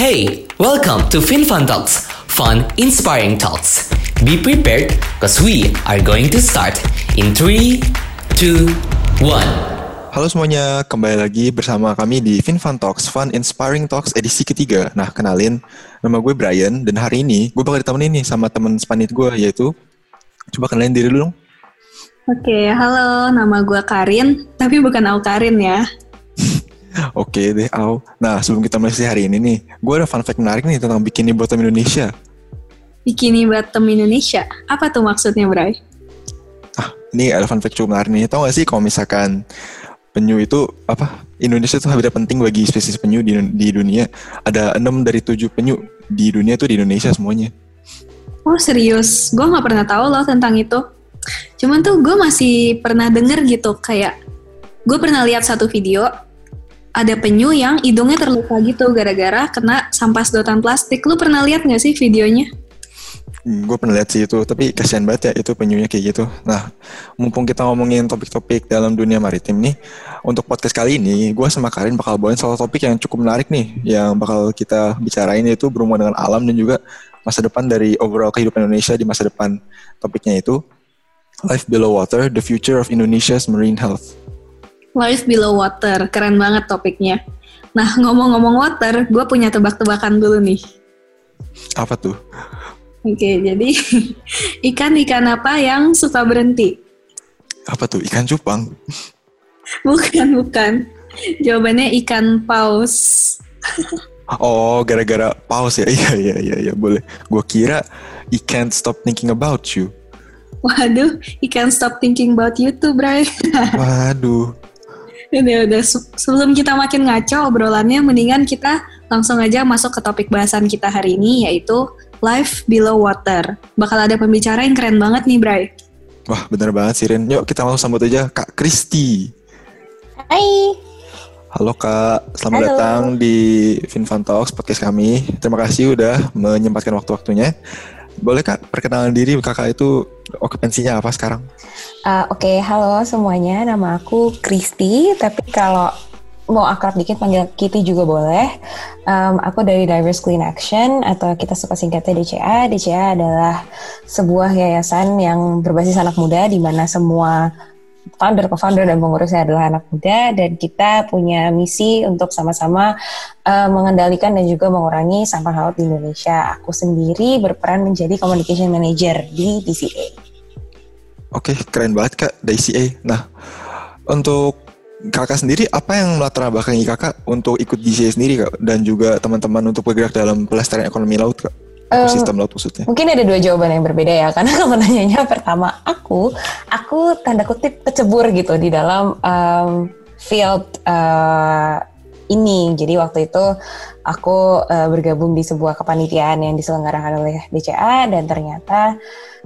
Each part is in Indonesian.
Hey, welcome to FinFun Talks, fun, inspiring talks. Be prepared because we are going to start in 3, 2, 1. Halo semuanya, kembali lagi bersama kami di FinFun Talks, Fun Inspiring Talks edisi ketiga. Nah, kenalin, nama gue Brian, dan hari ini gue bakal ditemenin nih sama teman spanit gue, yaitu, coba kenalin diri dulu dong. Oke, halo, nama gue Karin, tapi bukan Au Karin ya. Oke deh, Au. Nah, sebelum kita mulai hari ini nih, gue ada fun fact menarik nih tentang bikini bottom Indonesia. Bikini Bottom Indonesia, apa tuh maksudnya, Bray? Ah, ini ada fun fact cukup menarik nih. Tau gak sih kalau misalkan penyu itu apa? Indonesia itu habitat penting bagi spesies penyu di, di dunia. Ada 6 dari 7 penyu di dunia itu di Indonesia semuanya. Oh serius, gue nggak pernah tahu loh tentang itu. Cuman tuh gue masih pernah denger gitu, kayak gue pernah lihat satu video ada penyu yang hidungnya terluka gitu gara-gara kena sampah sedotan plastik. Lu pernah lihat nggak sih videonya? Gue pernah lihat sih itu, tapi kasihan banget ya itu penyunya kayak gitu. Nah, mumpung kita ngomongin topik-topik dalam dunia maritim nih, untuk podcast kali ini, gue sama Karin bakal bawain salah topik yang cukup menarik nih, yang bakal kita bicarain itu berhubungan dengan alam dan juga masa depan dari overall kehidupan Indonesia di masa depan. Topiknya itu Life Below Water, The Future of Indonesia's Marine Health. Life Below Water, keren banget topiknya. Nah, ngomong-ngomong water, gue punya tebak-tebakan dulu nih. Apa tuh? Oke, jadi ikan-ikan apa yang suka berhenti? Apa tuh? Ikan cupang? Bukan, bukan. Jawabannya ikan paus. Oh, gara-gara paus ya? Iya, iya, iya, iya, boleh. Gue kira I can't stop thinking about you. Waduh, ikan stop thinking about you tuh, Bray. Waduh. Udah, udah. Sebelum kita makin ngaco obrolannya, mendingan kita langsung aja masuk ke topik bahasan kita hari ini, yaitu Life Below Water. Bakal ada pembicara yang keren banget nih, Bray. Wah, bener banget sih, Rin. Yuk, kita langsung sambut aja Kak Kristi. Hai. Halo Kak, selamat Halo. datang di FinFun Talks, podcast kami. Terima kasih udah menyempatkan waktu-waktunya. Boleh Kak, perkenalan diri Kakak itu okupansinya apa sekarang? Uh, Oke, halo semuanya. Nama aku Kristi. Tapi kalau mau akrab dikit panggil Kitty juga boleh. Um, aku dari Diverse Clean Action atau kita suka singkatnya DCA. DCA adalah sebuah yayasan yang berbasis anak muda di mana semua founder, co-founder, dan pengurusnya adalah anak muda dan kita punya misi untuk sama-sama uh, mengendalikan dan juga mengurangi sampah laut di Indonesia. Aku sendiri berperan menjadi communication manager di DCA. Oke, keren banget Kak, DCA. Nah, untuk Kakak sendiri, apa yang melatar belakangi Kakak untuk ikut DCA sendiri Kak? Dan juga teman-teman untuk bergerak dalam pelestarian ekonomi laut Kak? Ekosistem laut maksudnya. Mungkin ada dua jawaban yang berbeda ya, karena kalau nanyanya pertama aku, aku tanda kutip kecebur gitu di dalam um, field uh, ini. Jadi waktu itu aku uh, bergabung di sebuah kepanitiaan yang diselenggarakan oleh DCA dan ternyata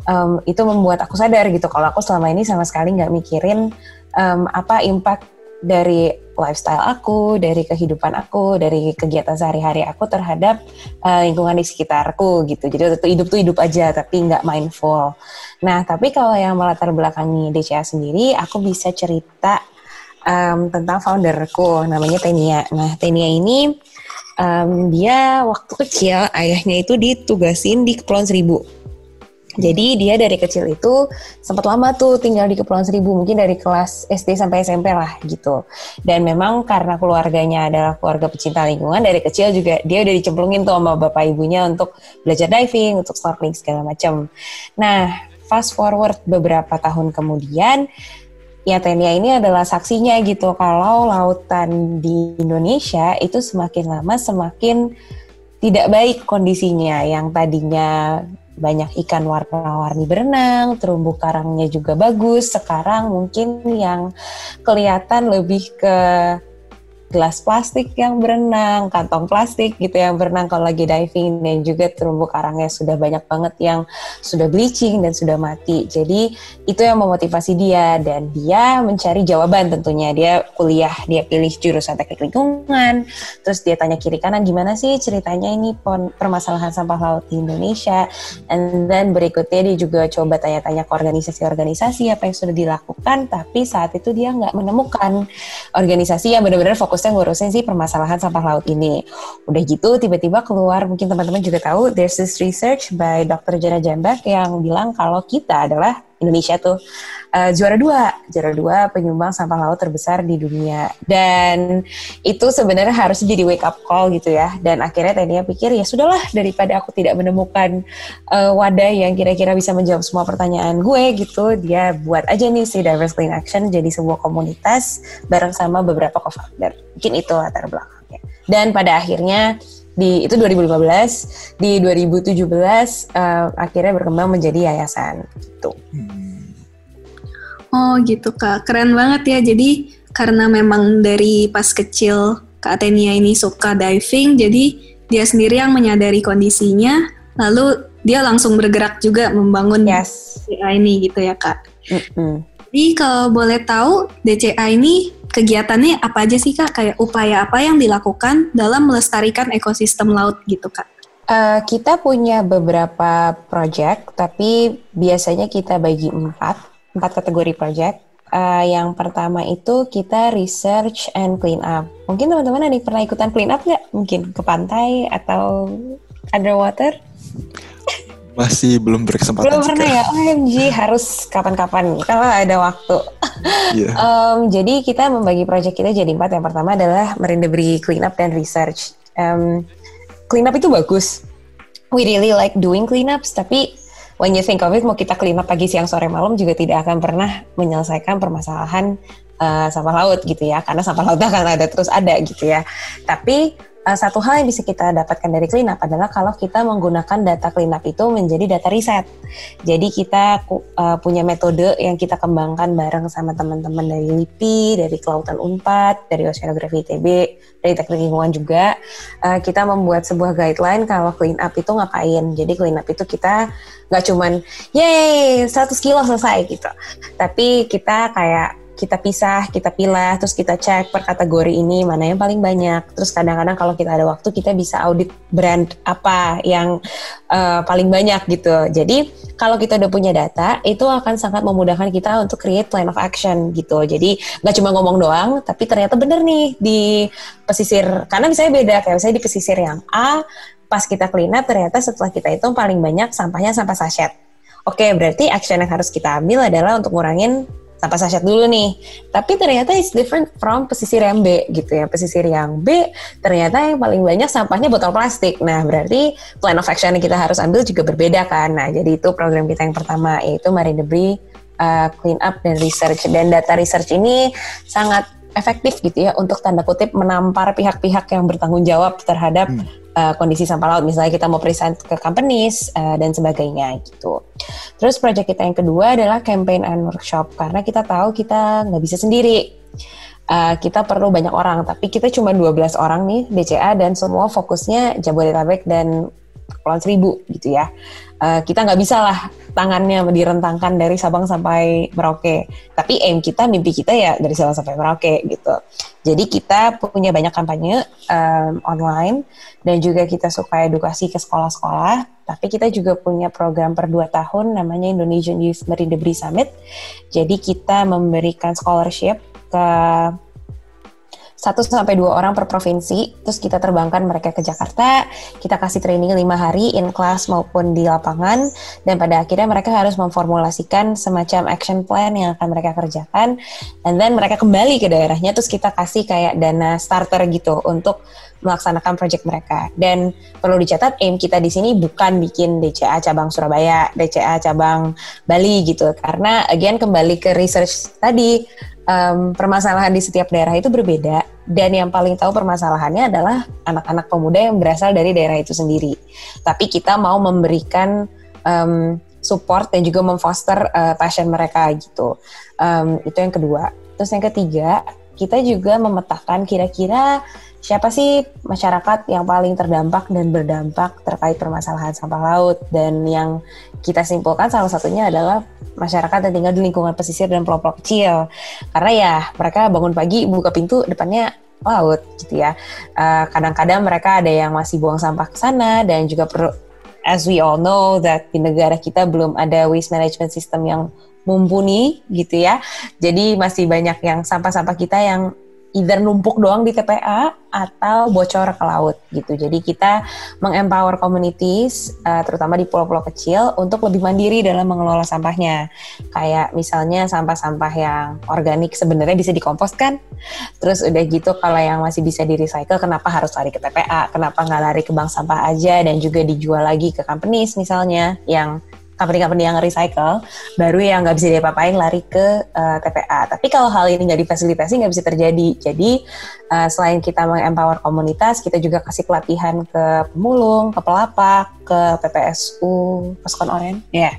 um, itu membuat aku sadar gitu kalau aku selama ini sama sekali nggak mikirin um, apa impact dari lifestyle aku, dari kehidupan aku, dari kegiatan sehari-hari aku terhadap uh, lingkungan di sekitarku gitu. Jadi itu hidup tuh hidup aja tapi nggak mindful. Nah tapi kalau yang melatar belakangi DCA sendiri, aku bisa cerita um, tentang founderku namanya Tenia. Nah Tenia ini um, dia waktu kecil ayahnya itu ditugasin di Kepulauan Seribu. Jadi dia dari kecil itu sempat lama tuh tinggal di Kepulauan Seribu, mungkin dari kelas SD sampai SMP lah gitu. Dan memang karena keluarganya adalah keluarga pecinta lingkungan, dari kecil juga dia udah dicemplungin tuh sama bapak ibunya untuk belajar diving, untuk snorkeling segala macam. Nah, fast forward beberapa tahun kemudian, ya Tenia ini adalah saksinya gitu kalau lautan di Indonesia itu semakin lama semakin tidak baik kondisinya yang tadinya banyak ikan warna-warni berenang, terumbu karangnya juga bagus. Sekarang mungkin yang kelihatan lebih ke gelas plastik yang berenang, kantong plastik gitu yang berenang kalau lagi diving dan juga terumbu karangnya sudah banyak banget yang sudah bleaching dan sudah mati. Jadi itu yang memotivasi dia dan dia mencari jawaban tentunya. Dia kuliah, dia pilih jurusan teknik lingkungan, terus dia tanya kiri kanan gimana sih ceritanya ini permasalahan sampah laut di Indonesia. And then berikutnya dia juga coba tanya-tanya ke organisasi-organisasi apa yang sudah dilakukan, tapi saat itu dia nggak menemukan organisasi yang benar-benar fokus fokusnya ngurusin sih permasalahan sampah laut ini. Udah gitu tiba-tiba keluar mungkin teman-teman juga tahu there's this research by Dr. Jana Jambak yang bilang kalau kita adalah Indonesia tuh uh, juara dua, juara dua penyumbang sampah laut terbesar di dunia. Dan itu sebenarnya harus jadi wake up call gitu ya. Dan akhirnya tadinya pikir ya sudahlah daripada aku tidak menemukan uh, wadah yang kira-kira bisa menjawab semua pertanyaan gue gitu, dia buat aja nih si Diverse Clean Action jadi sebuah komunitas bareng sama beberapa co-founder. Mungkin itu latar belakangnya. Dan pada akhirnya di itu 2015 di 2017 uh, akhirnya berkembang menjadi yayasan gitu. Hmm. Oh gitu kak, keren banget ya. Jadi karena memang dari pas kecil Kak Atenia ini suka diving, jadi dia sendiri yang menyadari kondisinya, lalu dia langsung bergerak juga membangun yes. DCA ini gitu ya kak. Mm -hmm. Jadi kalau boleh tahu DCA ini kegiatannya apa aja sih kak? Kayak upaya apa yang dilakukan dalam melestarikan ekosistem laut gitu kak? Uh, kita punya beberapa project, tapi biasanya kita bagi empat, empat kategori project. Uh, yang pertama itu kita research and clean up. Mungkin teman-teman ada yang pernah ikutan clean up nggak? Mungkin ke pantai atau underwater? Masih belum berkesempatan. Belum pernah ya? OMG, harus kapan-kapan kalau ada waktu. Yeah. um, jadi kita membagi proyek kita jadi empat. Yang pertama adalah Marine Debris Cleanup dan Research. Um, cleanup itu bagus. We really like doing cleanups, tapi when you think of it, mau kita clean up pagi, siang, sore, malam juga tidak akan pernah menyelesaikan permasalahan uh, sampah laut gitu ya. Karena sampah laut akan ada terus ada gitu ya. Tapi uh, satu hal yang bisa kita dapatkan dari cleanup adalah kalau kita menggunakan data cleanup itu menjadi data riset. Jadi kita uh, punya metode yang kita kembangkan bareng sama teman-teman dari LIPI, dari Kelautan Unpad, dari Oceanografi ITB, dari Teknik Lingkungan juga. Uh, kita membuat sebuah guideline kalau cleanup itu ngapain. Jadi cleanup itu kita nggak cuman, yay 100 kilo selesai gitu. Tapi kita kayak kita pisah, kita pilih, terus kita cek per kategori ini mana yang paling banyak. Terus kadang-kadang kalau kita ada waktu kita bisa audit brand apa yang uh, paling banyak gitu. Jadi kalau kita udah punya data itu akan sangat memudahkan kita untuk create plan of action gitu. Jadi nggak cuma ngomong doang, tapi ternyata bener nih di pesisir karena misalnya beda kayak misalnya di pesisir yang A pas kita clean up ternyata setelah kita itu paling banyak sampahnya sampah sachet. Oke, berarti action yang harus kita ambil adalah untuk ngurangin tanpa sachet dulu nih. Tapi ternyata it's different from pesisir yang B gitu ya. Pesisir yang B ternyata yang paling banyak sampahnya botol plastik. Nah berarti plan of action yang kita harus ambil juga berbeda kan. Nah jadi itu program kita yang pertama yaitu Marine Debris uh, Clean Up dan Research. Dan data research ini sangat efektif gitu ya untuk tanda kutip menampar pihak-pihak yang bertanggung jawab terhadap hmm uh, kondisi sampah laut. Misalnya kita mau present ke companies uh, dan sebagainya gitu. Terus project kita yang kedua adalah campaign and workshop karena kita tahu kita nggak bisa sendiri. Uh, kita perlu banyak orang, tapi kita cuma 12 orang nih DCA dan semua fokusnya Jabodetabek dan Kepulauan Seribu gitu ya. Uh, kita nggak bisa lah tangannya direntangkan dari Sabang sampai Merauke. Tapi aim kita, mimpi kita ya dari Sabang sampai Merauke gitu. Jadi kita punya banyak kampanye um, online dan juga kita suka edukasi ke sekolah-sekolah. Tapi kita juga punya program per dua tahun namanya Indonesian Youth Marine Debris Summit. Jadi kita memberikan scholarship ke satu sampai dua orang per provinsi, terus kita terbangkan mereka ke Jakarta, kita kasih training lima hari in class maupun di lapangan, dan pada akhirnya mereka harus memformulasikan semacam action plan yang akan mereka kerjakan, and then mereka kembali ke daerahnya, terus kita kasih kayak dana starter gitu untuk melaksanakan project mereka. Dan perlu dicatat aim kita di sini bukan bikin DCA cabang Surabaya, DCA cabang Bali gitu, karena again kembali ke research tadi um, permasalahan di setiap daerah itu berbeda dan yang paling tahu permasalahannya adalah anak-anak pemuda yang berasal dari daerah itu sendiri. Tapi kita mau memberikan um, support dan juga memfoster uh, passion mereka gitu. Um, itu yang kedua. Terus yang ketiga, kita juga memetakan kira-kira siapa sih masyarakat yang paling terdampak dan berdampak terkait permasalahan sampah laut. Dan yang kita simpulkan salah satunya adalah masyarakat yang tinggal di lingkungan pesisir dan pulau-pulau kecil. Karena ya mereka bangun pagi buka pintu depannya laut gitu ya. Kadang kadang-kadang mereka ada yang masih buang sampah ke sana dan juga perlu as we all know that di negara kita belum ada waste management system yang mumpuni gitu ya jadi masih banyak yang sampah-sampah kita yang either numpuk doang di TPA atau bocor ke laut gitu. Jadi kita mengempower communities uh, terutama di pulau-pulau kecil untuk lebih mandiri dalam mengelola sampahnya. Kayak misalnya sampah-sampah yang organik sebenarnya bisa dikompos kan. Terus udah gitu kalau yang masih bisa di recycle kenapa harus lari ke TPA? Kenapa nggak lari ke bank sampah aja dan juga dijual lagi ke companies misalnya yang company-company yang recycle, baru yang nggak bisa diapa-apain lari ke uh, eh, TPA. Tapi kalau hal ini nggak difasilitasi nggak bisa terjadi. Jadi uh, selain kita mengempower komunitas, kita juga kasih pelatihan ke pemulung, ke pelapak, ke PPSU, pasukan oren, ya, yeah.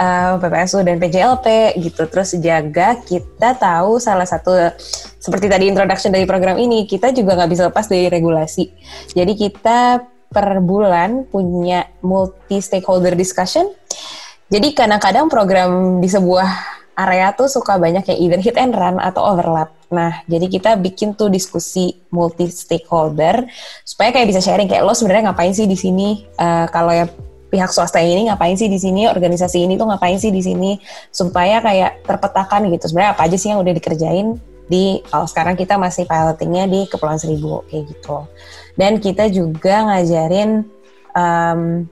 uh, PPSU dan PJLP gitu. Terus jaga kita tahu salah satu seperti tadi introduction dari program ini, kita juga nggak bisa lepas dari regulasi. Jadi kita per bulan punya multi stakeholder discussion. Jadi kadang-kadang program di sebuah area tuh suka banyak yang either hit and run atau overlap. Nah, jadi kita bikin tuh diskusi multi stakeholder supaya kayak bisa sharing kayak lo sebenarnya ngapain sih di sini? Uh, kalau ya pihak swasta ini ngapain sih di sini? Organisasi ini tuh ngapain sih di sini? Supaya kayak terpetakan gitu. Sebenarnya apa aja sih yang udah dikerjain di kalau sekarang kita masih pilotingnya di Kepulauan Seribu kayak gitu. Dan kita juga ngajarin um,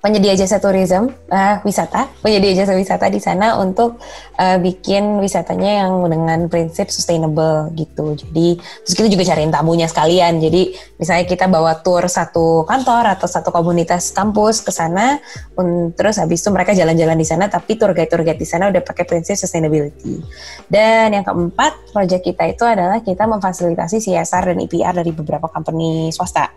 penyedia jasa tourism uh, wisata, penyedia jasa wisata di sana untuk uh, bikin wisatanya yang dengan prinsip sustainable gitu. Jadi terus kita juga cariin tamunya sekalian. Jadi misalnya kita bawa tour satu kantor atau satu komunitas kampus ke sana, um, terus habis itu mereka jalan-jalan di sana, tapi tour guide tour guide di sana udah pakai prinsip sustainability. Dan yang keempat, proyek kita itu adalah kita memfasilitasi CSR dan IPR dari beberapa company swasta.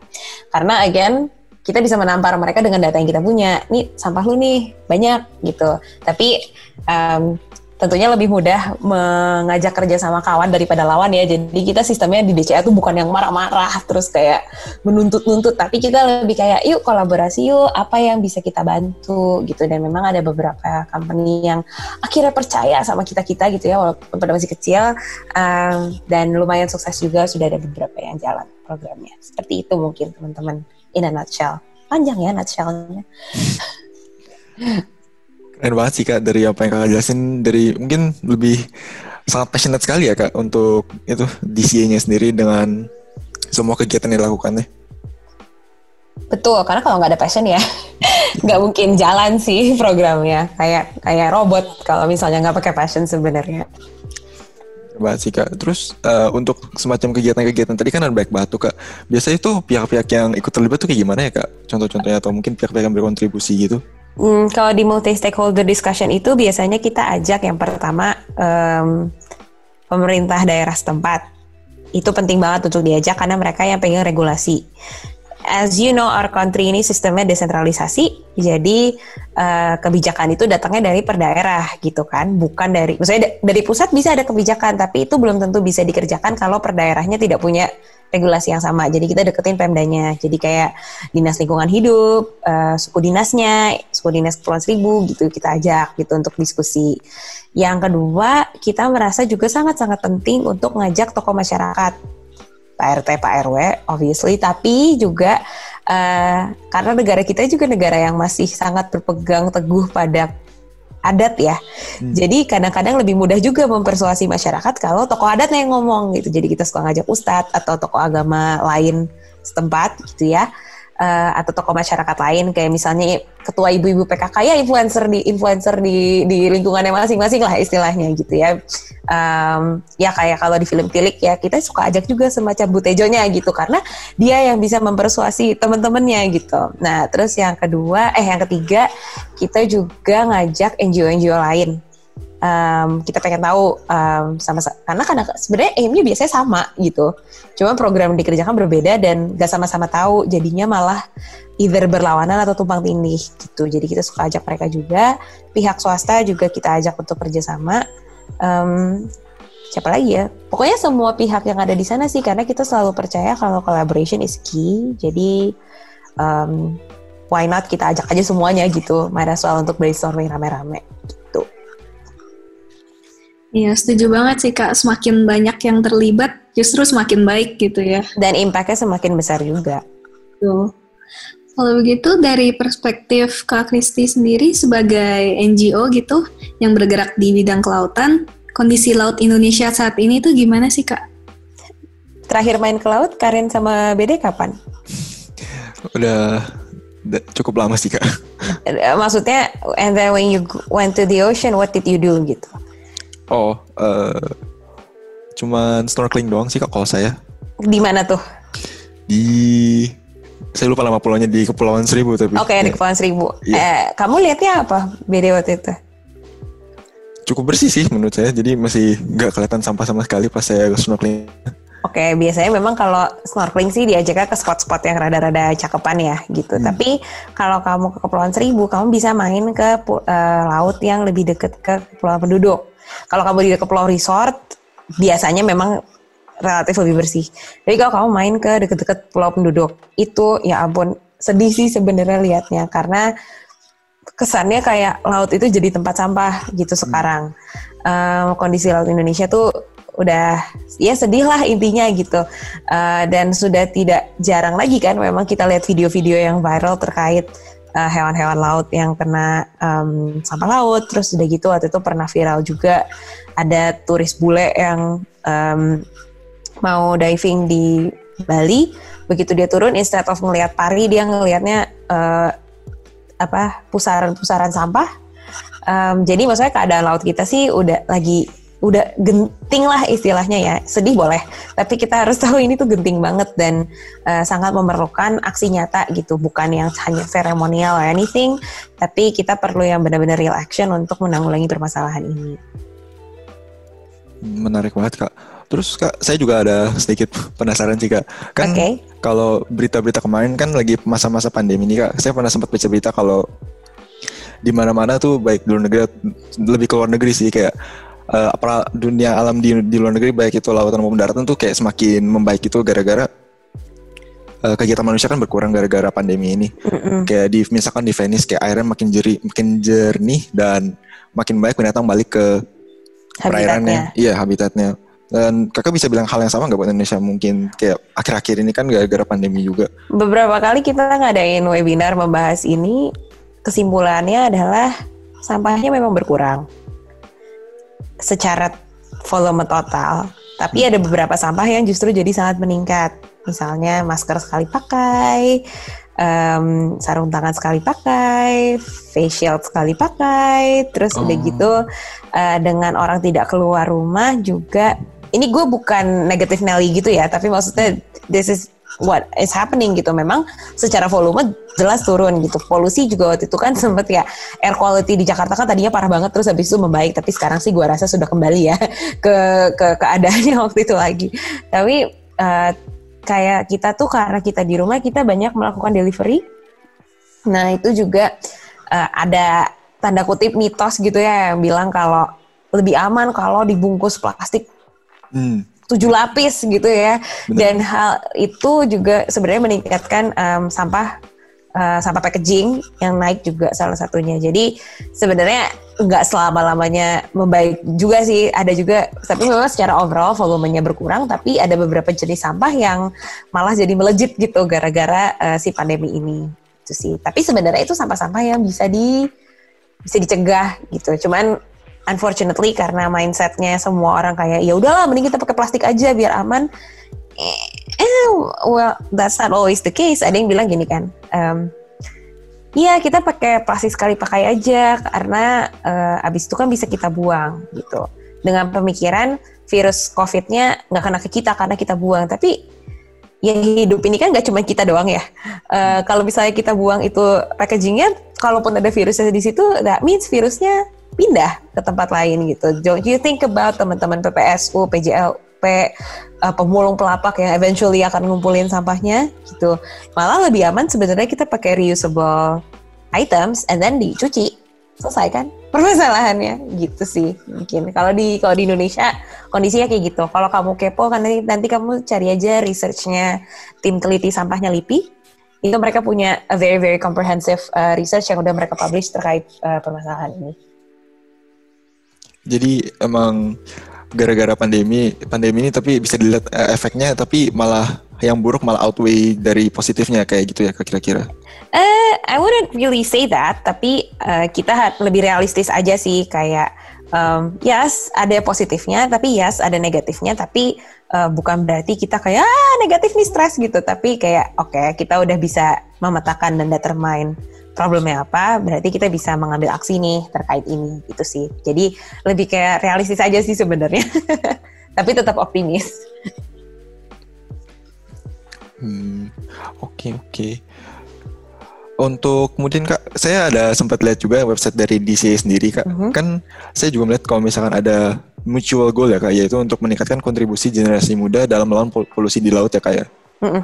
Karena again kita bisa menampar mereka dengan data yang kita punya. Nih sampah lu nih banyak gitu. Tapi um, tentunya lebih mudah mengajak kerja sama kawan daripada lawan ya. Jadi kita sistemnya di DCA tuh bukan yang marah-marah terus kayak menuntut-nuntut, tapi kita lebih kayak yuk kolaborasi yuk, apa yang bisa kita bantu gitu. Dan memang ada beberapa company yang akhirnya percaya sama kita-kita gitu ya, walaupun pada masih kecil um, dan lumayan sukses juga sudah ada beberapa yang jalan programnya. Seperti itu mungkin teman-teman in a nutshell. Panjang ya nutshellnya. Keren banget sih kak dari apa yang kakak jelasin dari mungkin lebih sangat passionate sekali ya kak untuk itu DCA-nya sendiri dengan semua kegiatan yang dilakukannya. Betul, karena kalau nggak ada passion ya nggak mungkin jalan sih programnya. Kayak kayak robot kalau misalnya nggak pakai passion sebenarnya banget sih kak. Terus uh, untuk semacam kegiatan-kegiatan tadi kan ada baik batu kak. Biasanya itu pihak-pihak yang ikut terlibat tuh kayak gimana ya kak? Contoh-contohnya atau mungkin pihak-pihak yang berkontribusi gitu? Hmm, kalau di multi stakeholder discussion itu biasanya kita ajak yang pertama um, pemerintah daerah setempat. Itu penting banget untuk diajak karena mereka yang pengen regulasi as you know our country ini sistemnya desentralisasi, jadi uh, kebijakan itu datangnya dari per daerah gitu kan, bukan dari, maksudnya dari pusat bisa ada kebijakan, tapi itu belum tentu bisa dikerjakan kalau per daerahnya tidak punya regulasi yang sama. Jadi kita deketin pemdanya. Jadi kayak dinas lingkungan hidup, uh, suku dinasnya, suku dinas Kepulauan Seribu gitu kita ajak gitu untuk diskusi. Yang kedua, kita merasa juga sangat-sangat penting untuk ngajak tokoh masyarakat Pak RT, Pak RW, obviously, tapi juga uh, karena negara kita juga negara yang masih sangat berpegang teguh pada adat ya. Hmm. Jadi kadang-kadang lebih mudah juga mempersuasi masyarakat kalau tokoh adatnya yang ngomong gitu. Jadi kita suka ngajak ustadz atau tokoh agama lain setempat gitu ya uh, atau tokoh masyarakat lain kayak misalnya ketua ibu-ibu PKK ya influencer di influencer di di lingkungannya masing-masing lah istilahnya gitu ya. Um, ya kayak kalau di film tilik ya kita suka ajak juga semacam butejonya gitu karena dia yang bisa mempersuasi teman-temannya gitu. Nah terus yang kedua eh yang ketiga kita juga ngajak NGO-NGO lain um, kita pengen tahu um, sama karena kadang sebenarnya aimnya biasanya sama gitu. Cuma program yang dikerjakan berbeda dan gak sama-sama tahu jadinya malah either berlawanan atau tumpang tindih gitu. Jadi kita suka ajak mereka juga pihak swasta juga kita ajak untuk kerjasama. Um, siapa lagi ya? Pokoknya semua pihak yang ada di sana sih karena kita selalu percaya kalau collaboration is key. Jadi um, why not kita ajak aja semuanya gitu. Mana soal untuk brainstorming rame-rame Iya, setuju banget sih Kak. Semakin banyak yang terlibat, justru semakin baik gitu ya. Dan impactnya semakin besar juga. Tuh. Kalau begitu, dari perspektif Kak Kristi sendiri sebagai NGO gitu, yang bergerak di bidang kelautan, kondisi laut Indonesia saat ini tuh gimana sih Kak? terakhir main ke laut Karin sama Bede kapan? Udah, udah cukup lama sih kak. Eh, Maksudnya, and then when you went to the ocean, what did you do gitu? Oh, eh cuman snorkeling doang sih kak kalau saya. Di mana tuh? Di saya lupa nama pulaunya di Kepulauan Seribu tapi. Oke, di ya, Kepulauan Seribu. Iya. Eh, kamu lihatnya apa Bede waktu itu? cukup bersih sih menurut saya. Jadi masih nggak kelihatan sampah sama sekali pas saya snorkeling. Oke, biasanya memang kalau snorkeling sih diajaknya ke spot-spot yang rada-rada cakepan ya gitu. Hmm. Tapi kalau kamu ke Kepulauan Seribu, kamu bisa main ke eh, laut yang lebih deket ke Kepulauan Penduduk. Kalau kamu di Kepulauan Resort, biasanya memang relatif lebih bersih. Tapi kalau kamu main ke deket-deket Pulau Penduduk, itu ya ampun sedih sih sebenarnya liatnya karena kesannya kayak laut itu jadi tempat sampah gitu sekarang. Em, kondisi laut Indonesia tuh udah ya sedih lah intinya gitu. Eh, dan sudah tidak jarang lagi kan memang kita lihat video-video yang viral terkait eh, hewan-hewan laut yang kena em, sampah laut. Terus udah gitu waktu itu pernah viral juga ada turis bule yang em, mau diving di Bali. Begitu dia turun instead of ngelihat pari dia ngelihatnya eh, apa pusaran-pusaran sampah. Em, jadi maksudnya keadaan laut kita sih udah lagi udah genting lah istilahnya ya. Sedih boleh, tapi kita harus tahu ini tuh genting banget dan eh, sangat memerlukan aksi nyata gitu, bukan yang hanya seremonial or anything, tapi kita perlu yang benar-benar real action untuk menanggulangi permasalahan ini. Menarik banget kak. Terus kak, saya juga ada sedikit penasaran sih kak. Kan Oke. kalau berita-berita kemarin kan lagi masa-masa pandemi ini kak. Saya pernah sempat baca berita kalau di mana-mana tuh baik di luar negeri lebih ke luar negeri sih kayak apa dunia alam di, di luar negeri baik itu lautan maupun daratan tuh kayak semakin membaik itu gara-gara eh, kegiatan manusia kan berkurang gara-gara pandemi ini. Mm-mm. Kayak di misalkan di Venice kayak airnya makin jernih, makin jernih dan makin banyak binatang balik ke perairannya. Iya, habitatnya. Dan kakak bisa bilang hal yang sama nggak buat Indonesia? Mungkin kayak akhir-akhir ini kan gara-gara pandemi juga. Beberapa kali kita ngadain webinar membahas ini, kesimpulannya adalah sampahnya memang berkurang secara volume total. Tapi ada beberapa sampah yang justru jadi sangat meningkat. Misalnya masker sekali pakai, em, sarung tangan sekali pakai, face shield sekali pakai, terus udah Oh. gitu eh, dengan orang tidak keluar rumah juga. Ini gue bukan negatif Nelly gitu ya, tapi maksudnya this is what is happening gitu. Memang secara volume jelas turun gitu. Polusi juga waktu itu kan sempet ya air quality di Jakarta kan tadinya parah banget terus habis itu membaik. Tapi sekarang sih gue rasa sudah kembali ya ke ke keadaannya waktu itu lagi. Tapi eh, kayak kita tuh karena kita di rumah kita banyak melakukan delivery. Nah itu juga eh, ada tanda kutip mitos gitu ya yang bilang kalau lebih aman kalau dibungkus plastik Hmm. Tujuh lapis gitu ya. Benar. dan hal itu juga sebenarnya meningkatkan em, sampah eh, sampah packaging yang naik juga salah satunya. Jadi sebenarnya nggak selama lamanya membaik juga sih. Ada juga tapi memang secara overall volumenya berkurang tapi ada beberapa jenis sampah yang malah jadi melejit gitu gara-gara eh, si pandemi ini. Itu sih. Tapi sebenarnya itu sampah-sampah yang bisa di bisa dicegah gitu. Cuman unfortunately karena mindsetnya semua orang kayak ya udahlah mending kita pakai plastik aja biar aman. Eh, eh, well that's not always the case. Ada yang bilang gini kan em, Iya kita pakai plastik sekali pakai aja karena eh, abis itu kan bisa kita buang gitu. Dengan pemikiran virus covidnya nggak kena ke kita karena kita buang. Tapi ya hidup ini kan nggak cuma kita doang ya. Eh, kalau misalnya kita buang itu packagingnya, kalaupun ada virusnya di situ, that means virusnya pindah ke tempat lain gitu. Don't you think about teman-teman PPSU, PJLP, eh, pemulung pelapak yang eventually akan ngumpulin sampahnya gitu. Malah lebih aman sebenarnya kita pakai reusable items and then dicuci. Selesai kan permasalahannya gitu sih mungkin kalau di kalau di Indonesia kondisinya kayak gitu kalau kamu kepo kan nanti, nanti kamu cari aja researchnya tim teliti sampahnya LIPI itu mereka punya a very very comprehensive uh, research yang udah mereka publish terkait uh, permasalahan ini Jadi emang gara-gara pandemi pandemi ini tapi bisa dilihat eh, efeknya tapi malah yang buruk malah outweigh dari positifnya kayak gitu ya kira-kira. Eh, I wouldn't really say that, tapi eh, kita lebih realistis aja sih kayak um, yes ada positifnya tapi yes ada negatifnya tapi uh, bukan berarti kita kayak ah, negatif nih stres gitu tapi kayak oke okay, kita udah bisa memetakan dan determine problemnya apa berarti kita bisa mengambil aksi nih terkait ini gitu sih jadi lebih kayak realistis aja sih sebenarnya tapi tetap optimis hmm oke okay, oke okay. Untuk kemudian kak, saya ada sempat lihat juga website dari DC sendiri kak. Uh-huh. Kan saya juga melihat kalau misalkan ada mutual goal ya kak, yaitu untuk meningkatkan kontribusi generasi muda dalam melawan polusi di laut ya kak ya. Uh-uh.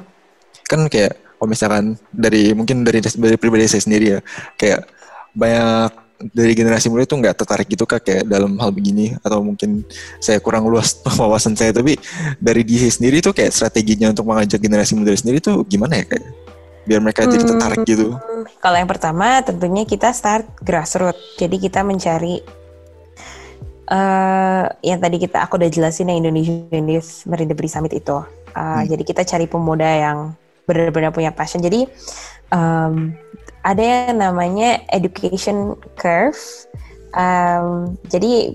Kan kayak kalau misalkan dari mungkin dari dari pribadi saya sendiri ya, kayak banyak dari generasi muda itu nggak tertarik gitu kak kayak dalam hal begini atau mungkin saya kurang luas wawasan saya tapi dari DC sendiri tuh kayak strateginya untuk mengajak generasi muda sendiri tuh gimana ya kayak biar mereka jadi hmm. tertarik gitu? Kalau yang pertama tentunya kita start grassroots. Jadi kita mencari uh, yang tadi kita aku udah jelasin yang Youth Marine Debris Summit itu. Uh, hmm. Jadi kita cari pemuda yang benar-benar punya passion. Jadi um, ada yang namanya education curve. Um, jadi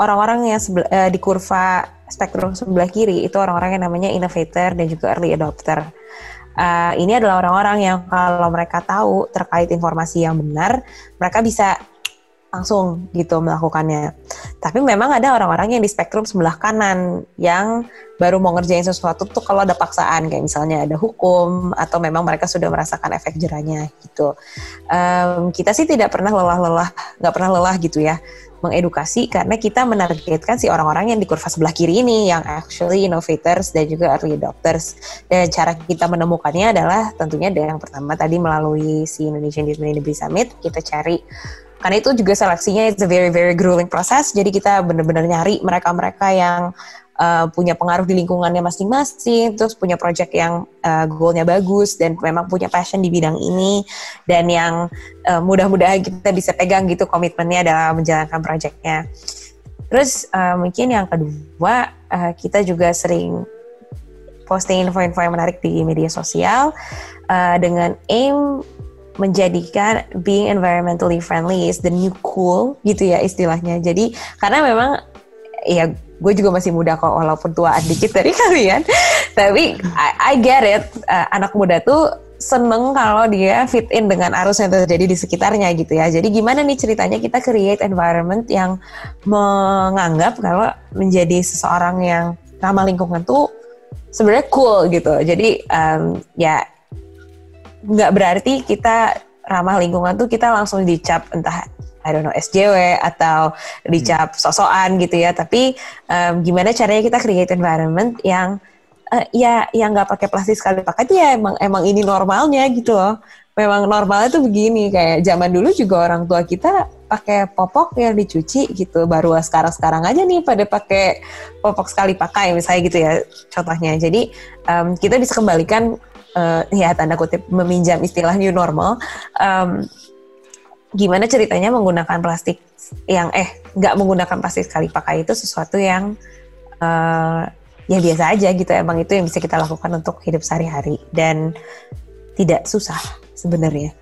orang-orang yang uh, di kurva spektrum sebelah kiri itu orang-orang yang namanya innovator dan juga early adopter uh, ini adalah orang-orang yang kalau mereka tahu terkait informasi yang benar, mereka bisa langsung gitu melakukannya. Tapi memang ada orang-orang yang di spektrum sebelah kanan yang baru mau ngerjain sesuatu tuh kalau ada paksaan kayak misalnya ada hukum atau memang mereka sudah merasakan efek jerahnya gitu. Um, kita sih tidak pernah lelah-lelah, nggak pernah lelah gitu ya mengedukasi karena kita menargetkan si orang-orang yang di kurva sebelah kiri ini yang actually innovators dan juga early adopters dan cara kita menemukannya adalah tentunya yang pertama tadi melalui si Indonesian Disability Summit kita cari karena itu juga seleksinya it's a very very grueling process jadi kita benar-benar nyari mereka-mereka yang uh, punya pengaruh di lingkungannya masing-masing, terus punya project yang uh, goalnya bagus dan memang punya passion di bidang ini dan yang uh, mudah-mudahan kita bisa pegang gitu komitmennya dalam menjalankan projectnya. Terus uh, mungkin yang kedua uh, kita juga sering posting info-info yang menarik di media sosial uh, dengan aim menjadikan being environmentally friendly is the new cool gitu ya istilahnya. Jadi karena memang ya gue juga masih muda kok walaupun tua dikit dari kalian. Tapi I, I get it. Uh, anak muda tuh seneng kalau dia fit in dengan arus yang terjadi di sekitarnya gitu ya. Jadi gimana nih ceritanya kita create environment yang menganggap kalau menjadi seseorang yang ramah lingkungan tuh sebenarnya cool gitu. Jadi um, ya nggak berarti kita ramah lingkungan tuh kita langsung dicap entah I don't know SJW atau dicap hmm. sosokan gitu ya. Tapi um, gimana caranya kita create environment yang uh, ya yang nggak pakai plastik sekali pakai ya emang emang ini normalnya gitu loh. Memang normalnya tuh begini kayak zaman dulu juga orang tua kita pakai popok yang dicuci gitu. Baru sekarang sekarang aja nih pada pakai popok sekali pakai misalnya gitu ya contohnya. Jadi um, kita bisa kembalikan uh, ya tanda kutip meminjam istilah new normal. Um, gimana ceritanya menggunakan plastik yang eh nggak menggunakan plastik sekali pakai itu sesuatu yang uh, ya biasa aja gitu. Emang itu yang bisa kita lakukan untuk hidup sehari-hari dan tidak susah sebenarnya.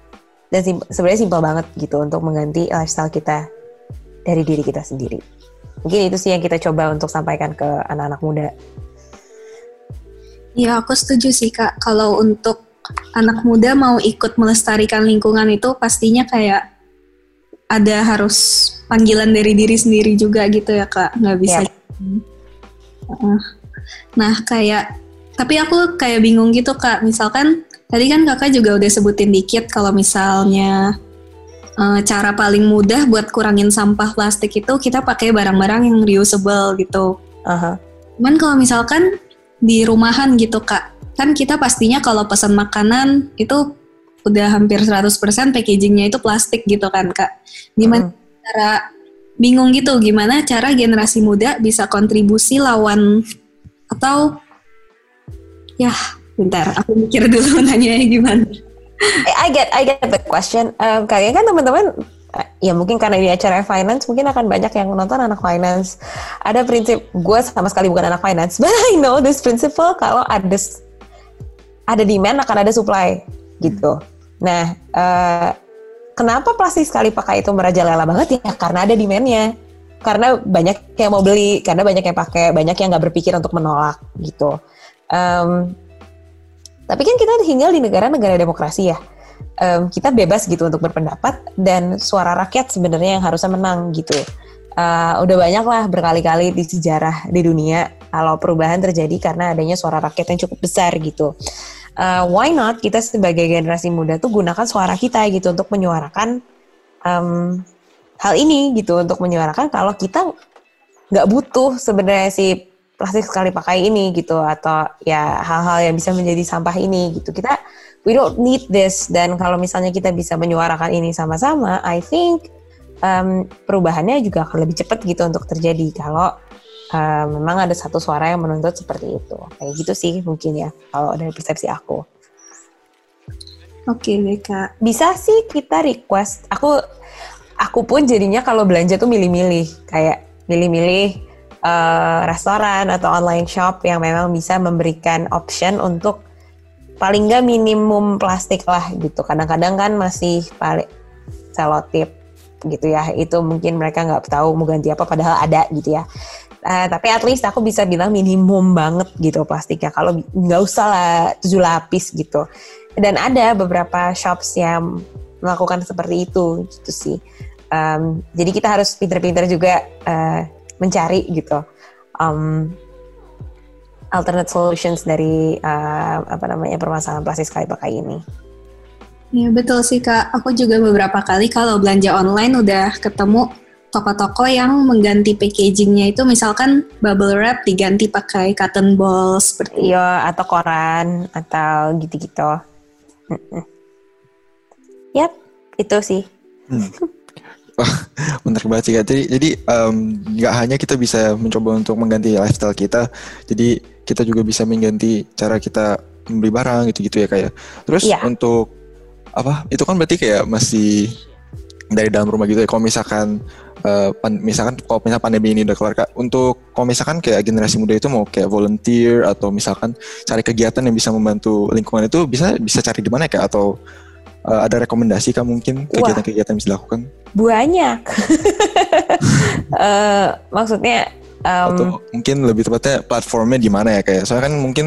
Dan sim sebenarnya simpel banget gitu untuk mengganti lifestyle kita dari diri kita sendiri. Mungkin itu sih yang kita coba untuk sampaikan ke anak-anak muda ya aku setuju sih kak. Kalau untuk anak muda mau ikut melestarikan lingkungan itu pastinya kayak ada harus panggilan dari diri sendiri juga gitu ya kak. Nggak bisa yeah. nah kayak tapi aku kayak bingung gitu kak. Misalkan tadi kan kakak juga udah sebutin dikit kalau misalnya uh, cara paling mudah buat kurangin sampah plastik itu kita pakai barang-barang yang reusable gitu. Uh-huh. cuman kalau misalkan di rumahan gitu kak kan kita pastinya kalau pesan makanan itu udah hampir 100% packagingnya itu plastik gitu kan kak. Gimana hmm. cara bingung gitu gimana cara generasi muda bisa kontribusi lawan atau ya bentar aku mikir dulu nanya gimana. I get I get the question. Um, kalian kan teman-teman ya mungkin karena ini acara finance mungkin akan banyak yang nonton anak finance ada prinsip gue sama sekali bukan anak finance but I know this principle kalau ada ada demand akan ada supply gitu. Nah, uh, kenapa plastik sekali pakai itu merajalela banget ya? Karena ada demandnya. karena banyak yang mau beli, karena banyak yang pakai, banyak yang nggak berpikir untuk menolak gitu. Um, tapi kan kita tinggal di negara-negara demokrasi ya. Um, kita bebas gitu untuk berpendapat dan suara rakyat sebenarnya yang harusnya menang gitu. Uh, udah banyak lah berkali-kali di sejarah di dunia kalau perubahan terjadi karena adanya suara rakyat yang cukup besar gitu. Uh, why not kita sebagai generasi muda tuh gunakan suara kita gitu untuk menyuarakan um, hal ini gitu untuk menyuarakan kalau kita nggak butuh sebenarnya si plastik sekali pakai ini gitu atau ya hal-hal yang bisa menjadi sampah ini gitu kita we don't need this dan kalau misalnya kita bisa menyuarakan ini sama-sama I think um, perubahannya juga akan lebih cepat gitu untuk terjadi kalau uh, memang ada satu suara yang menuntut seperti itu kayak gitu sih mungkin ya kalau dari persepsi aku. Oke, okay, Kak. Bisa sih kita request. Aku aku pun jadinya kalau belanja tuh milih-milih kayak milih-milih uh, restoran atau online shop yang memang bisa memberikan option untuk paling nggak minimum plastik lah gitu. Kadang-kadang kan masih paling selotip gitu ya. Itu mungkin mereka nggak tahu mau ganti apa padahal ada gitu ya. Uh, tapi at least aku bisa bilang minimum banget gitu plastiknya. Kalau nggak usah lah tujuh lapis gitu. Dan ada beberapa shops yang melakukan seperti itu gitu sih. Um, jadi kita harus pinter-pinter juga uh, mencari gitu um, alternate solutions dari uh, apa namanya permasalahan plastik sekali pakai ini. Ya betul sih kak. Aku juga beberapa kali kalau belanja online udah ketemu toko-toko yang mengganti packagingnya itu misalkan bubble wrap diganti pakai cotton ball seperti Iya atau koran atau gitu-gitu. Yap, itu sih. Hmm. Wah, menarik banget sih. Jadi, jadi nggak um, hanya kita bisa mencoba untuk mengganti lifestyle kita, jadi kita juga bisa mengganti cara kita membeli barang gitu-gitu ya kayak. Ya. Terus yeah. untuk apa itu kan berarti kayak masih dari dalam rumah gitu ya kalau misalkan uh, pan, misalkan kalau misalkan pandemi ini udah kelar kak untuk kalau misalkan kayak generasi muda itu mau kayak volunteer atau misalkan cari kegiatan yang bisa membantu lingkungan itu bisa bisa cari di mana ya kak atau uh, ada rekomendasi kak mungkin kegiatan-kegiatan yang bisa dilakukan? Banyak. Uh, maksudnya um, atau mungkin lebih tepatnya platformnya di mana ya? Kayak soalnya kan mungkin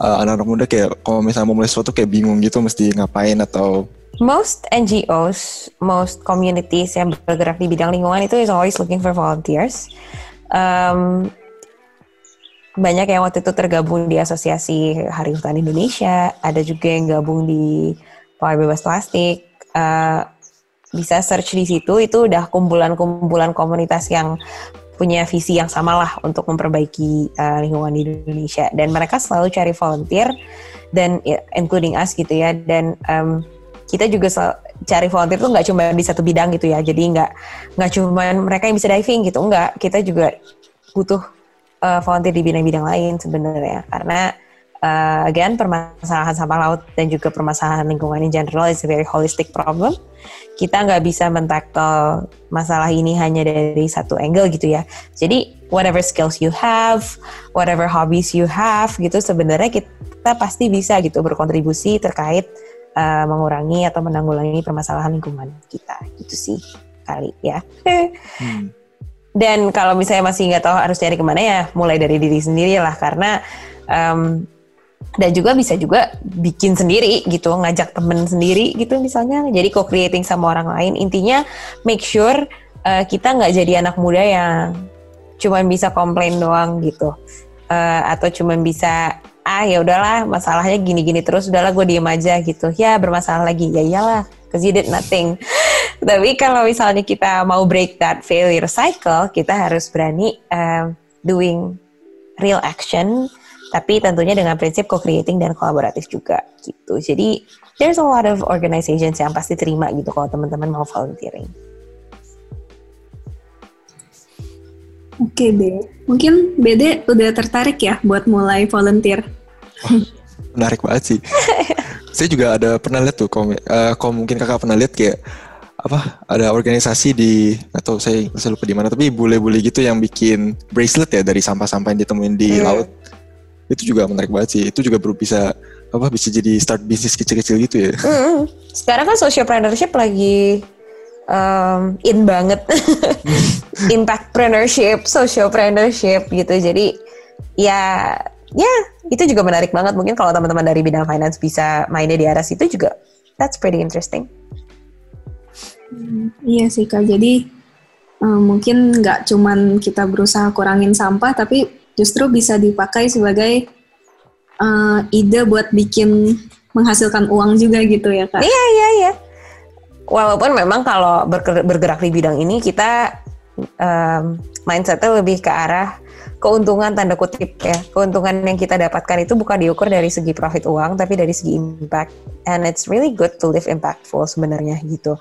uh, anak-anak muda kayak kalau misalnya mau mulai sesuatu kayak bingung gitu mesti ngapain atau most NGOs, most communities yang bergerak di bidang lingkungan itu is always looking for volunteers. Um, banyak yang waktu itu tergabung di Asosiasi Hari Hutan Indonesia, ada juga yang gabung di Power Bebas Plastik. Uh, bisa search di situ, itu udah kumpulan-kumpulan komunitas yang punya visi yang sama lah untuk memperbaiki uh, lingkungan di Indonesia. Dan mereka selalu cari volunteer dan ya, including us gitu ya. Dan um, kita juga cari volunteer tuh nggak cuma di satu bidang gitu ya. Jadi nggak nggak cuma mereka yang bisa diving gitu nggak. Kita juga butuh uh, volunteer di bidang-bidang lain sebenarnya. Karena uh, again permasalahan sampah laut dan juga permasalahan lingkungan in general is a very holistic problem kita nggak bisa mentackle masalah ini hanya dari satu angle gitu ya. Jadi whatever skills you have, whatever hobbies you have gitu sebenarnya kita pasti bisa gitu berkontribusi terkait uh, mengurangi atau menanggulangi permasalahan lingkungan kita gitu sih kali ya. hmm. Dan kalau misalnya masih nggak tahu harus cari ke mana ya, mulai dari diri sendiri lah karena um, dan juga bisa juga bikin sendiri gitu ngajak temen sendiri gitu misalnya. Jadi co-creating sama orang lain. Intinya make sure uh, kita nggak jadi anak muda yang cuman bisa komplain doang gitu. Uh, atau cuman bisa ah ya udahlah masalahnya gini-gini terus udahlah gue diem aja gitu. Ya bermasalah lagi. Ya iyalah cause you did nothing. Tapi kalau misalnya kita mau break that failure cycle kita harus berani uh, doing real action tapi tentunya dengan prinsip co-creating dan kolaboratif juga gitu. Jadi there's a lot of organizations yang pasti terima gitu kalau teman-teman mau volunteering. Oke deh, mungkin Bede udah tertarik ya buat mulai volunteer. Oh, menarik banget sih. saya juga ada pernah lihat tuh, kalau, uh, kalau mungkin kakak pernah lihat kayak apa ada organisasi di atau saya saya lupa di mana tapi bule-bule gitu yang bikin bracelet ya dari sampah-sampah yang ditemuin di hmm. laut itu juga menarik banget sih itu juga baru bisa apa bisa jadi start bisnis kecil-kecil gitu ya mm, sekarang kan socialpreneurship lagi um, in banget impact entrepreneurship, sociopreneurship gitu. Jadi ya ya itu juga menarik banget. Mungkin kalau teman-teman dari bidang finance bisa mainnya di arah situ juga that's pretty interesting. Hmm, iya sih kak. Jadi um, mungkin nggak cuman kita berusaha kurangin sampah, tapi justru bisa dipakai sebagai uh, ide buat bikin menghasilkan uang juga gitu ya kak? Iya iya iya. Walaupun memang kalau bergerak di bidang ini kita um, mindsetnya lebih ke arah keuntungan tanda kutip ya keuntungan yang kita dapatkan itu bukan diukur dari segi profit uang tapi dari segi impact and it's really good to live impactful sebenarnya gitu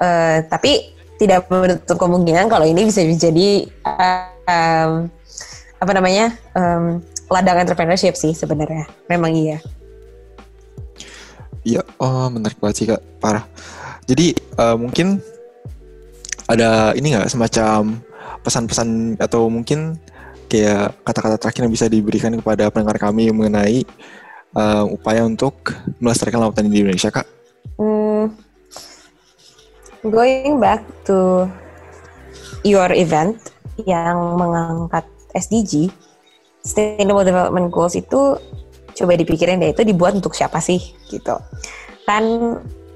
uh, tapi tidak menutup kemungkinan kalau ini bisa uh, um, apa namanya um, ladang entrepreneurship sih sebenarnya memang iya Iya, oh menarik banget sih kak, parah. Jadi uh, mungkin ada ini nggak semacam pesan-pesan atau mungkin kayak kata-kata terakhir yang bisa diberikan kepada pendengar kami mengenai uh, upaya untuk melestarikan lautan di Indonesia, kak? Hmm, going back to your event yang mengangkat SDG, Sustainable Development Goals itu coba dipikirin deh itu dibuat untuk siapa sih gitu. Kan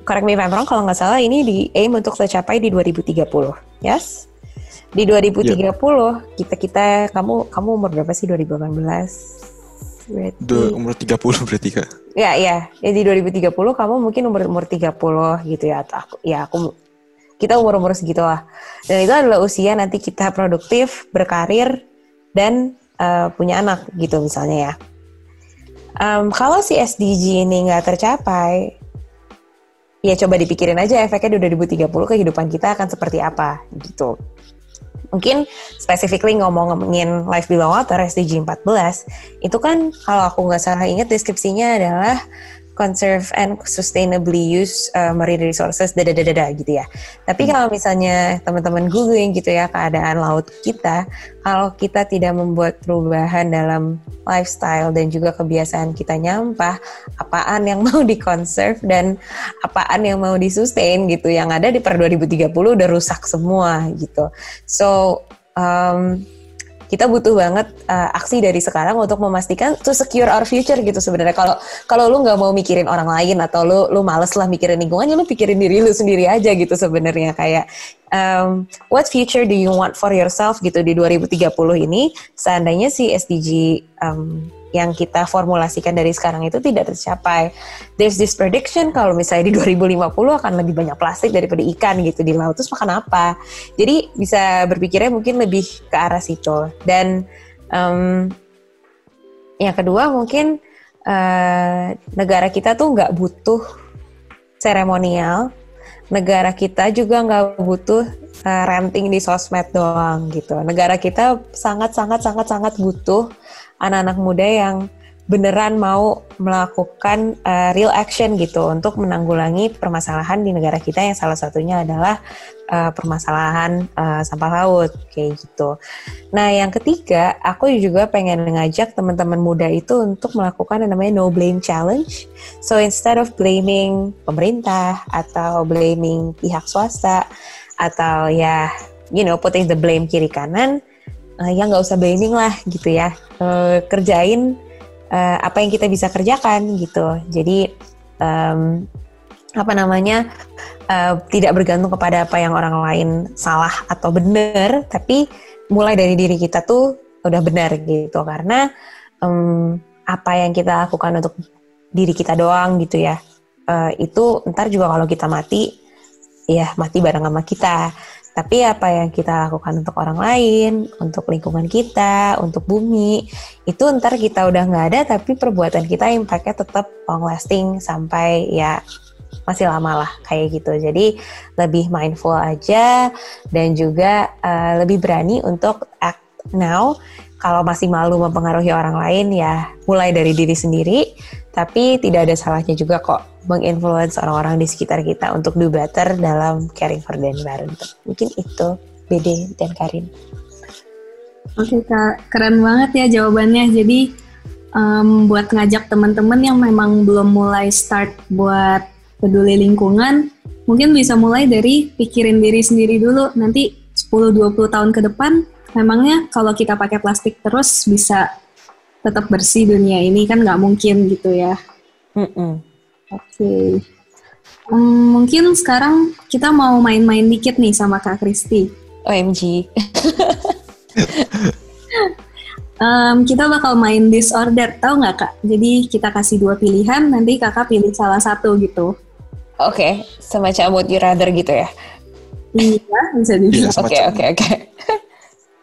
correct me if I'm wrong kalau nggak salah ini di aim untuk tercapai di 2030 yes? Di 2030 yeah. kita kita kamu kamu umur berapa sih 2018 berarti Du, umur 30 berarti kak. Ya ya ya di 2030 kamu mungkin umur umur 30 gitu ya atau aku ya aku kita umur umur segitu lah dan itu adalah usia nanti kita produktif berkarir dan uh, punya anak gitu misalnya ya um, kalau si SDG ini nggak tercapai, ya coba dipikirin aja efeknya di 2030 kehidupan kita akan seperti apa gitu. Mungkin specifically ngomong-ngomongin Life Below Water SDG 14, itu kan kalau aku nggak salah ingat deskripsinya adalah conserve and sustainably use uh, marine resources dada dada dada gitu ya. Tapi hmm. kalau misalnya teman-teman googling gitu ya keadaan laut kita, kalau kita tidak membuat perubahan dalam lifestyle dan juga kebiasaan kita nyampah, apaan yang mau dikonserv dan apaan yang mau disustain gitu. Yang ada di per 2030 udah rusak semua gitu. So um, kita butuh banget uh, aksi dari sekarang untuk memastikan to secure our future gitu sebenarnya. Kalau kalau lu nggak mau mikirin orang lain atau lu lu males lah mikirin lingkungannya lu pikirin diri lu sendiri aja gitu sebenarnya. Kayak um, what future do you want for yourself gitu di 2030 ini seandainya si SDG um, yang kita formulasikan dari sekarang itu tidak tercapai. There's this prediction kalau misalnya di 2050 akan lebih banyak plastik daripada ikan gitu di laut, terus makan apa? Jadi bisa berpikirnya mungkin lebih ke arah situ. Dan um, yang kedua mungkin uh, negara kita tuh nggak butuh seremonial, negara kita juga nggak butuh uh, renting di sosmed doang gitu. Negara kita sangat sangat sangat sangat butuh anak-anak muda yang beneran mau melakukan uh, real action gitu untuk menanggulangi permasalahan di negara kita yang salah satunya adalah uh, permasalahan uh, sampah laut kayak gitu. Nah, yang ketiga, aku juga pengen ngajak teman-teman muda itu untuk melakukan yang namanya no blame challenge. So instead of blaming pemerintah atau blaming pihak swasta atau ya you know putting the blame kiri kanan, uh, ya nggak usah blaming lah gitu ya uh, kerjain uh, apa yang kita bisa kerjakan gitu jadi um, apa namanya uh, tidak bergantung kepada apa yang orang lain salah atau benar tapi mulai dari diri kita tuh udah benar gitu. Karena um, apa yang kita lakukan untuk diri kita doang gitu ya uh, itu ntar juga kalau kita mati ya mati bareng sama kita. Tapi apa yang kita lakukan untuk orang lain, untuk lingkungan kita, untuk bumi, itu ntar kita udah nggak ada, tapi perbuatan kita impactnya tetap long lasting sampai ya masih lama lah kayak gitu. Jadi lebih mindful aja dan juga uh, lebih berani untuk act now. Kalau masih malu mempengaruhi orang lain ya mulai dari diri sendiri, tapi tidak ada salahnya juga kok menginfluence orang-orang di sekitar kita untuk do better dalam caring for the environment. Mungkin itu Bede dan Karin. Oke kak, keren banget ya jawabannya. Jadi um, buat ngajak teman-teman yang memang belum mulai start buat peduli lingkungan, mungkin bisa mulai dari pikirin diri sendiri dulu. Nanti 10-20 tahun ke depan, memangnya kalau kita pakai plastik terus bisa tetap bersih dunia ini kan nggak mungkin gitu ya. Mm-mm. Oke. Hmm, mungkin sekarang kita mau main-main dikit nih sama Kak Kristi. OMG. Em, kita bakal main disorder, tahu nggak kak? Jadi kita kasih dua pilihan, nanti kakak pilih salah satu gitu. Oke, semacam would you rather gitu ya. Iya, bisa dibilang. Iya. Oke, oke, oke.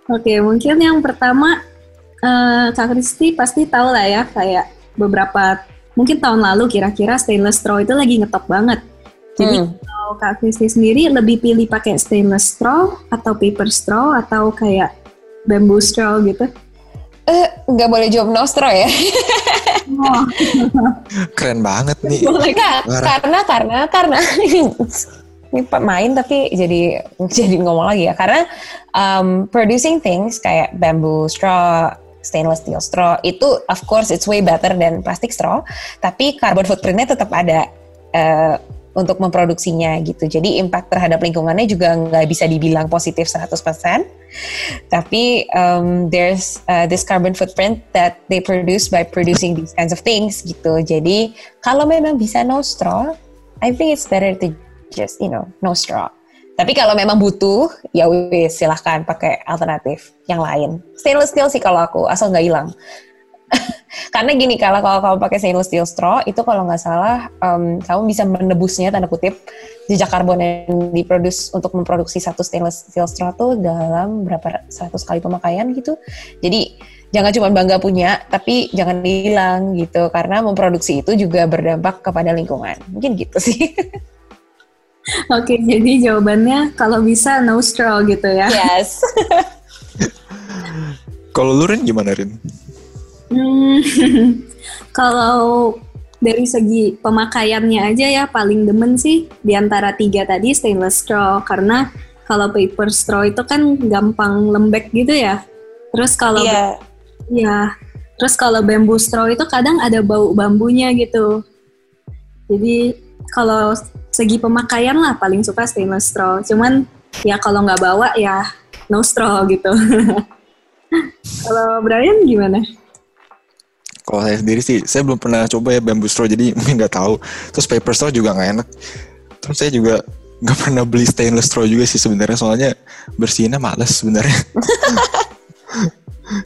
Oke, mungkin yang pertama eh, Kak Kristi pasti tahu lah ya kayak beberapa mungkin tahun lalu kira-kira stainless straw itu lagi ngetop banget. Jadi Hmm. kalau Kak Kristi sendiri lebih pilih pakai stainless straw atau paper straw atau kayak bamboo straw gitu? Eh, nggak boleh jawab nostro ya. Oh, Keren banget nih. boleh Nggak, Parah. karena karena karena ini main tapi jadi jadi ngomong lagi ya karena um, producing things kayak bamboo straw stainless steel straw itu of course it's way better than plastic straw tapi carbon footprintnya tetap ada eh, untuk memproduksinya gitu. Jadi impact terhadap lingkungannya juga nggak bisa dibilang positif 100% tapi um, there's uh, this carbon footprint that they produce by producing these kinds of things gitu. Jadi kalau memang bisa no straw I think it's better to just you know no straw. Tapi kalau memang butuh ya wis silahkan pakai alternatif yang lain. Stainless steel sih kalau aku asal nggak hilang karena gini kalau kalau kamu pakai stainless steel straw itu kalau nggak salah em, kamu bisa menebusnya tanda kutip jejak karbon yang diproduksi untuk memproduksi satu stainless steel straw tuh dalam berapa 100 kali pemakaian gitu. Jadi jangan cuma bangga punya tapi jangan hilang gitu. Karena memproduksi itu juga berdampak kepada lingkungan. Mungkin gitu sih. Oke, jadi jawabannya kalau bisa no straw gitu ya. yes. Kalau lu Rin gimana Rin? Hmm, kalau dari segi pemakaiannya aja ya paling demen sih di antara tiga tadi stainless straw karena kalau paper straw itu kan gampang lembek gitu ya. Terus kalau iya ya, terus kalau bamboo straw itu kadang ada bau bambunya gitu. Jadi kalau segi pemakaian lah paling suka stainless straw. Cuman ya kalau nggak bawa ya no straw gitu. kalau Brian gimana? Kalau saya sendiri sih, saya belum pernah coba ya bamboo straw, jadi mungkin nggak tahu. Terus paper straw juga nggak enak. Terus saya juga nggak pernah beli stainless straw juga sih sebenarnya, soalnya bersihinnya males sebenarnya.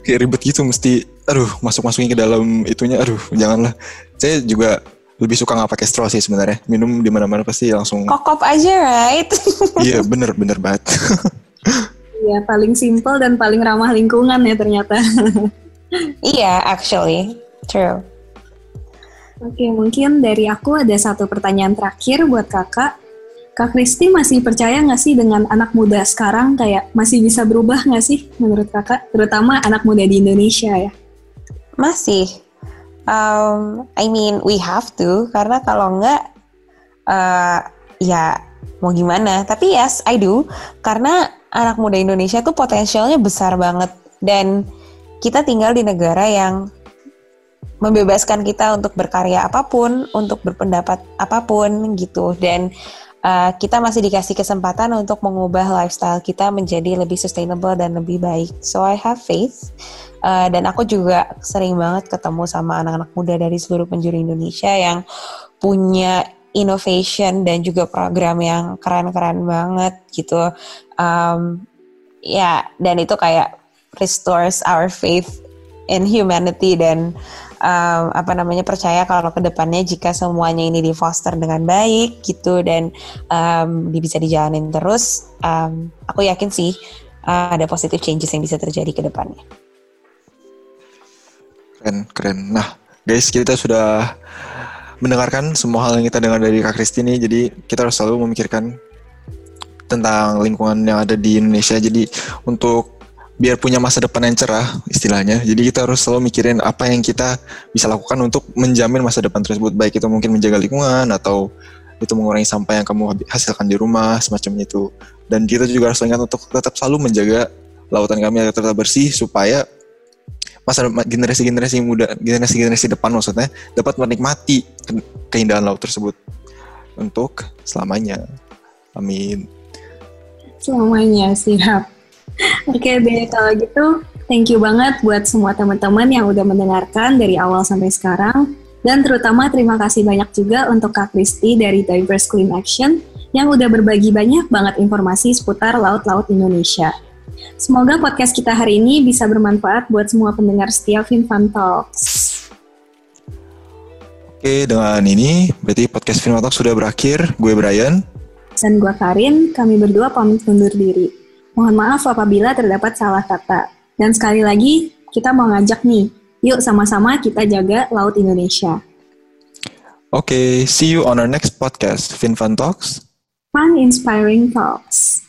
Kayak ribet gitu, mesti, aduh masuk masukin ke dalam itunya, aduh janganlah. Saya juga lebih suka nggak pakai straw sih sebenarnya. Minum di mana-mana pasti langsung. kokop aja right Iya bener bener banget. Ya, paling simple dan paling ramah lingkungan ya ternyata. iya actually true Oke, mungkin dari aku ada satu pertanyaan terakhir buat kakak. Kak Kristi masih percaya nggak sih dengan anak muda sekarang kayak masih bisa berubah nggak sih menurut kakak? Terutama anak muda di Indonesia ya. Masih. Um, I mean, we have to karena kalau enggak, uh, ya mau gimana. Tapi yes, I do karena anak muda Indonesia tuh potensialnya besar banget dan kita tinggal di negara yang membebaskan kita untuk berkarya apa pun, untuk berpendapat apa pun gitu dan uh, kita masih dikasih kesempatan untuk mengubah lifestyle kita menjadi lebih sustainable dan lebih baik. So I have faith Uh, dan aku juga sering banget ketemu sama anak-anak muda dari seluruh penjuru Indonesia yang punya innovation dan juga program yang keren-keren banget gitu. Um, ya, dan itu kayak restores our faith in humanity dan um, apa namanya percaya kalau ke depannya jika semuanya ini di foster dengan baik gitu dan um, bisa dijalanin terus, um, aku yakin sih uh, ada positive changes yang bisa terjadi ke depannya. Keren, keren. Nah, guys, kita sudah mendengarkan semua hal yang kita dengar dari Kak Kristi nih. Jadi, kita harus selalu memikirkan tentang lingkungan yang ada di Indonesia. Jadi, untuk biar punya masa depan yang cerah, istilahnya. Jadi, kita harus selalu mikirin apa yang kita bisa lakukan untuk menjamin masa depan tersebut. Baik itu mungkin menjaga lingkungan atau itu mengurangi sampah yang kamu hasilkan di rumah, semacam itu. Dan kita juga harus ingat untuk tetap selalu menjaga lautan kami agar tetap bersih supaya masa generasi-generasi muda, generasi-generasi depan maksudnya dapat menikmati ke- keindahan laut tersebut untuk selamanya. Amin. Semuanya siap. Oke deh, kalau gitu thank you banget buat semua teman-teman yang udah mendengarkan dari awal sampai sekarang. Dan terutama terima kasih banyak juga untuk Kak Kristi dari Diverse Clean Action yang udah berbagi banyak banget informasi seputar laut-laut Indonesia. Semoga podcast kita hari ini bisa bermanfaat buat semua pendengar setia FinFun Talks. Oke, dengan ini berarti podcast Film Talk sudah berakhir. Gue Brian. Dan gue Karin, kami berdua pamit undur diri. Mohon maaf apabila terdapat salah kata. Dan sekali lagi, kita mau ngajak nih, yuk sama-sama kita jaga Laut Indonesia. Oke, okay, see you on our next podcast, FinFun Talks. Fun Inspiring Talks.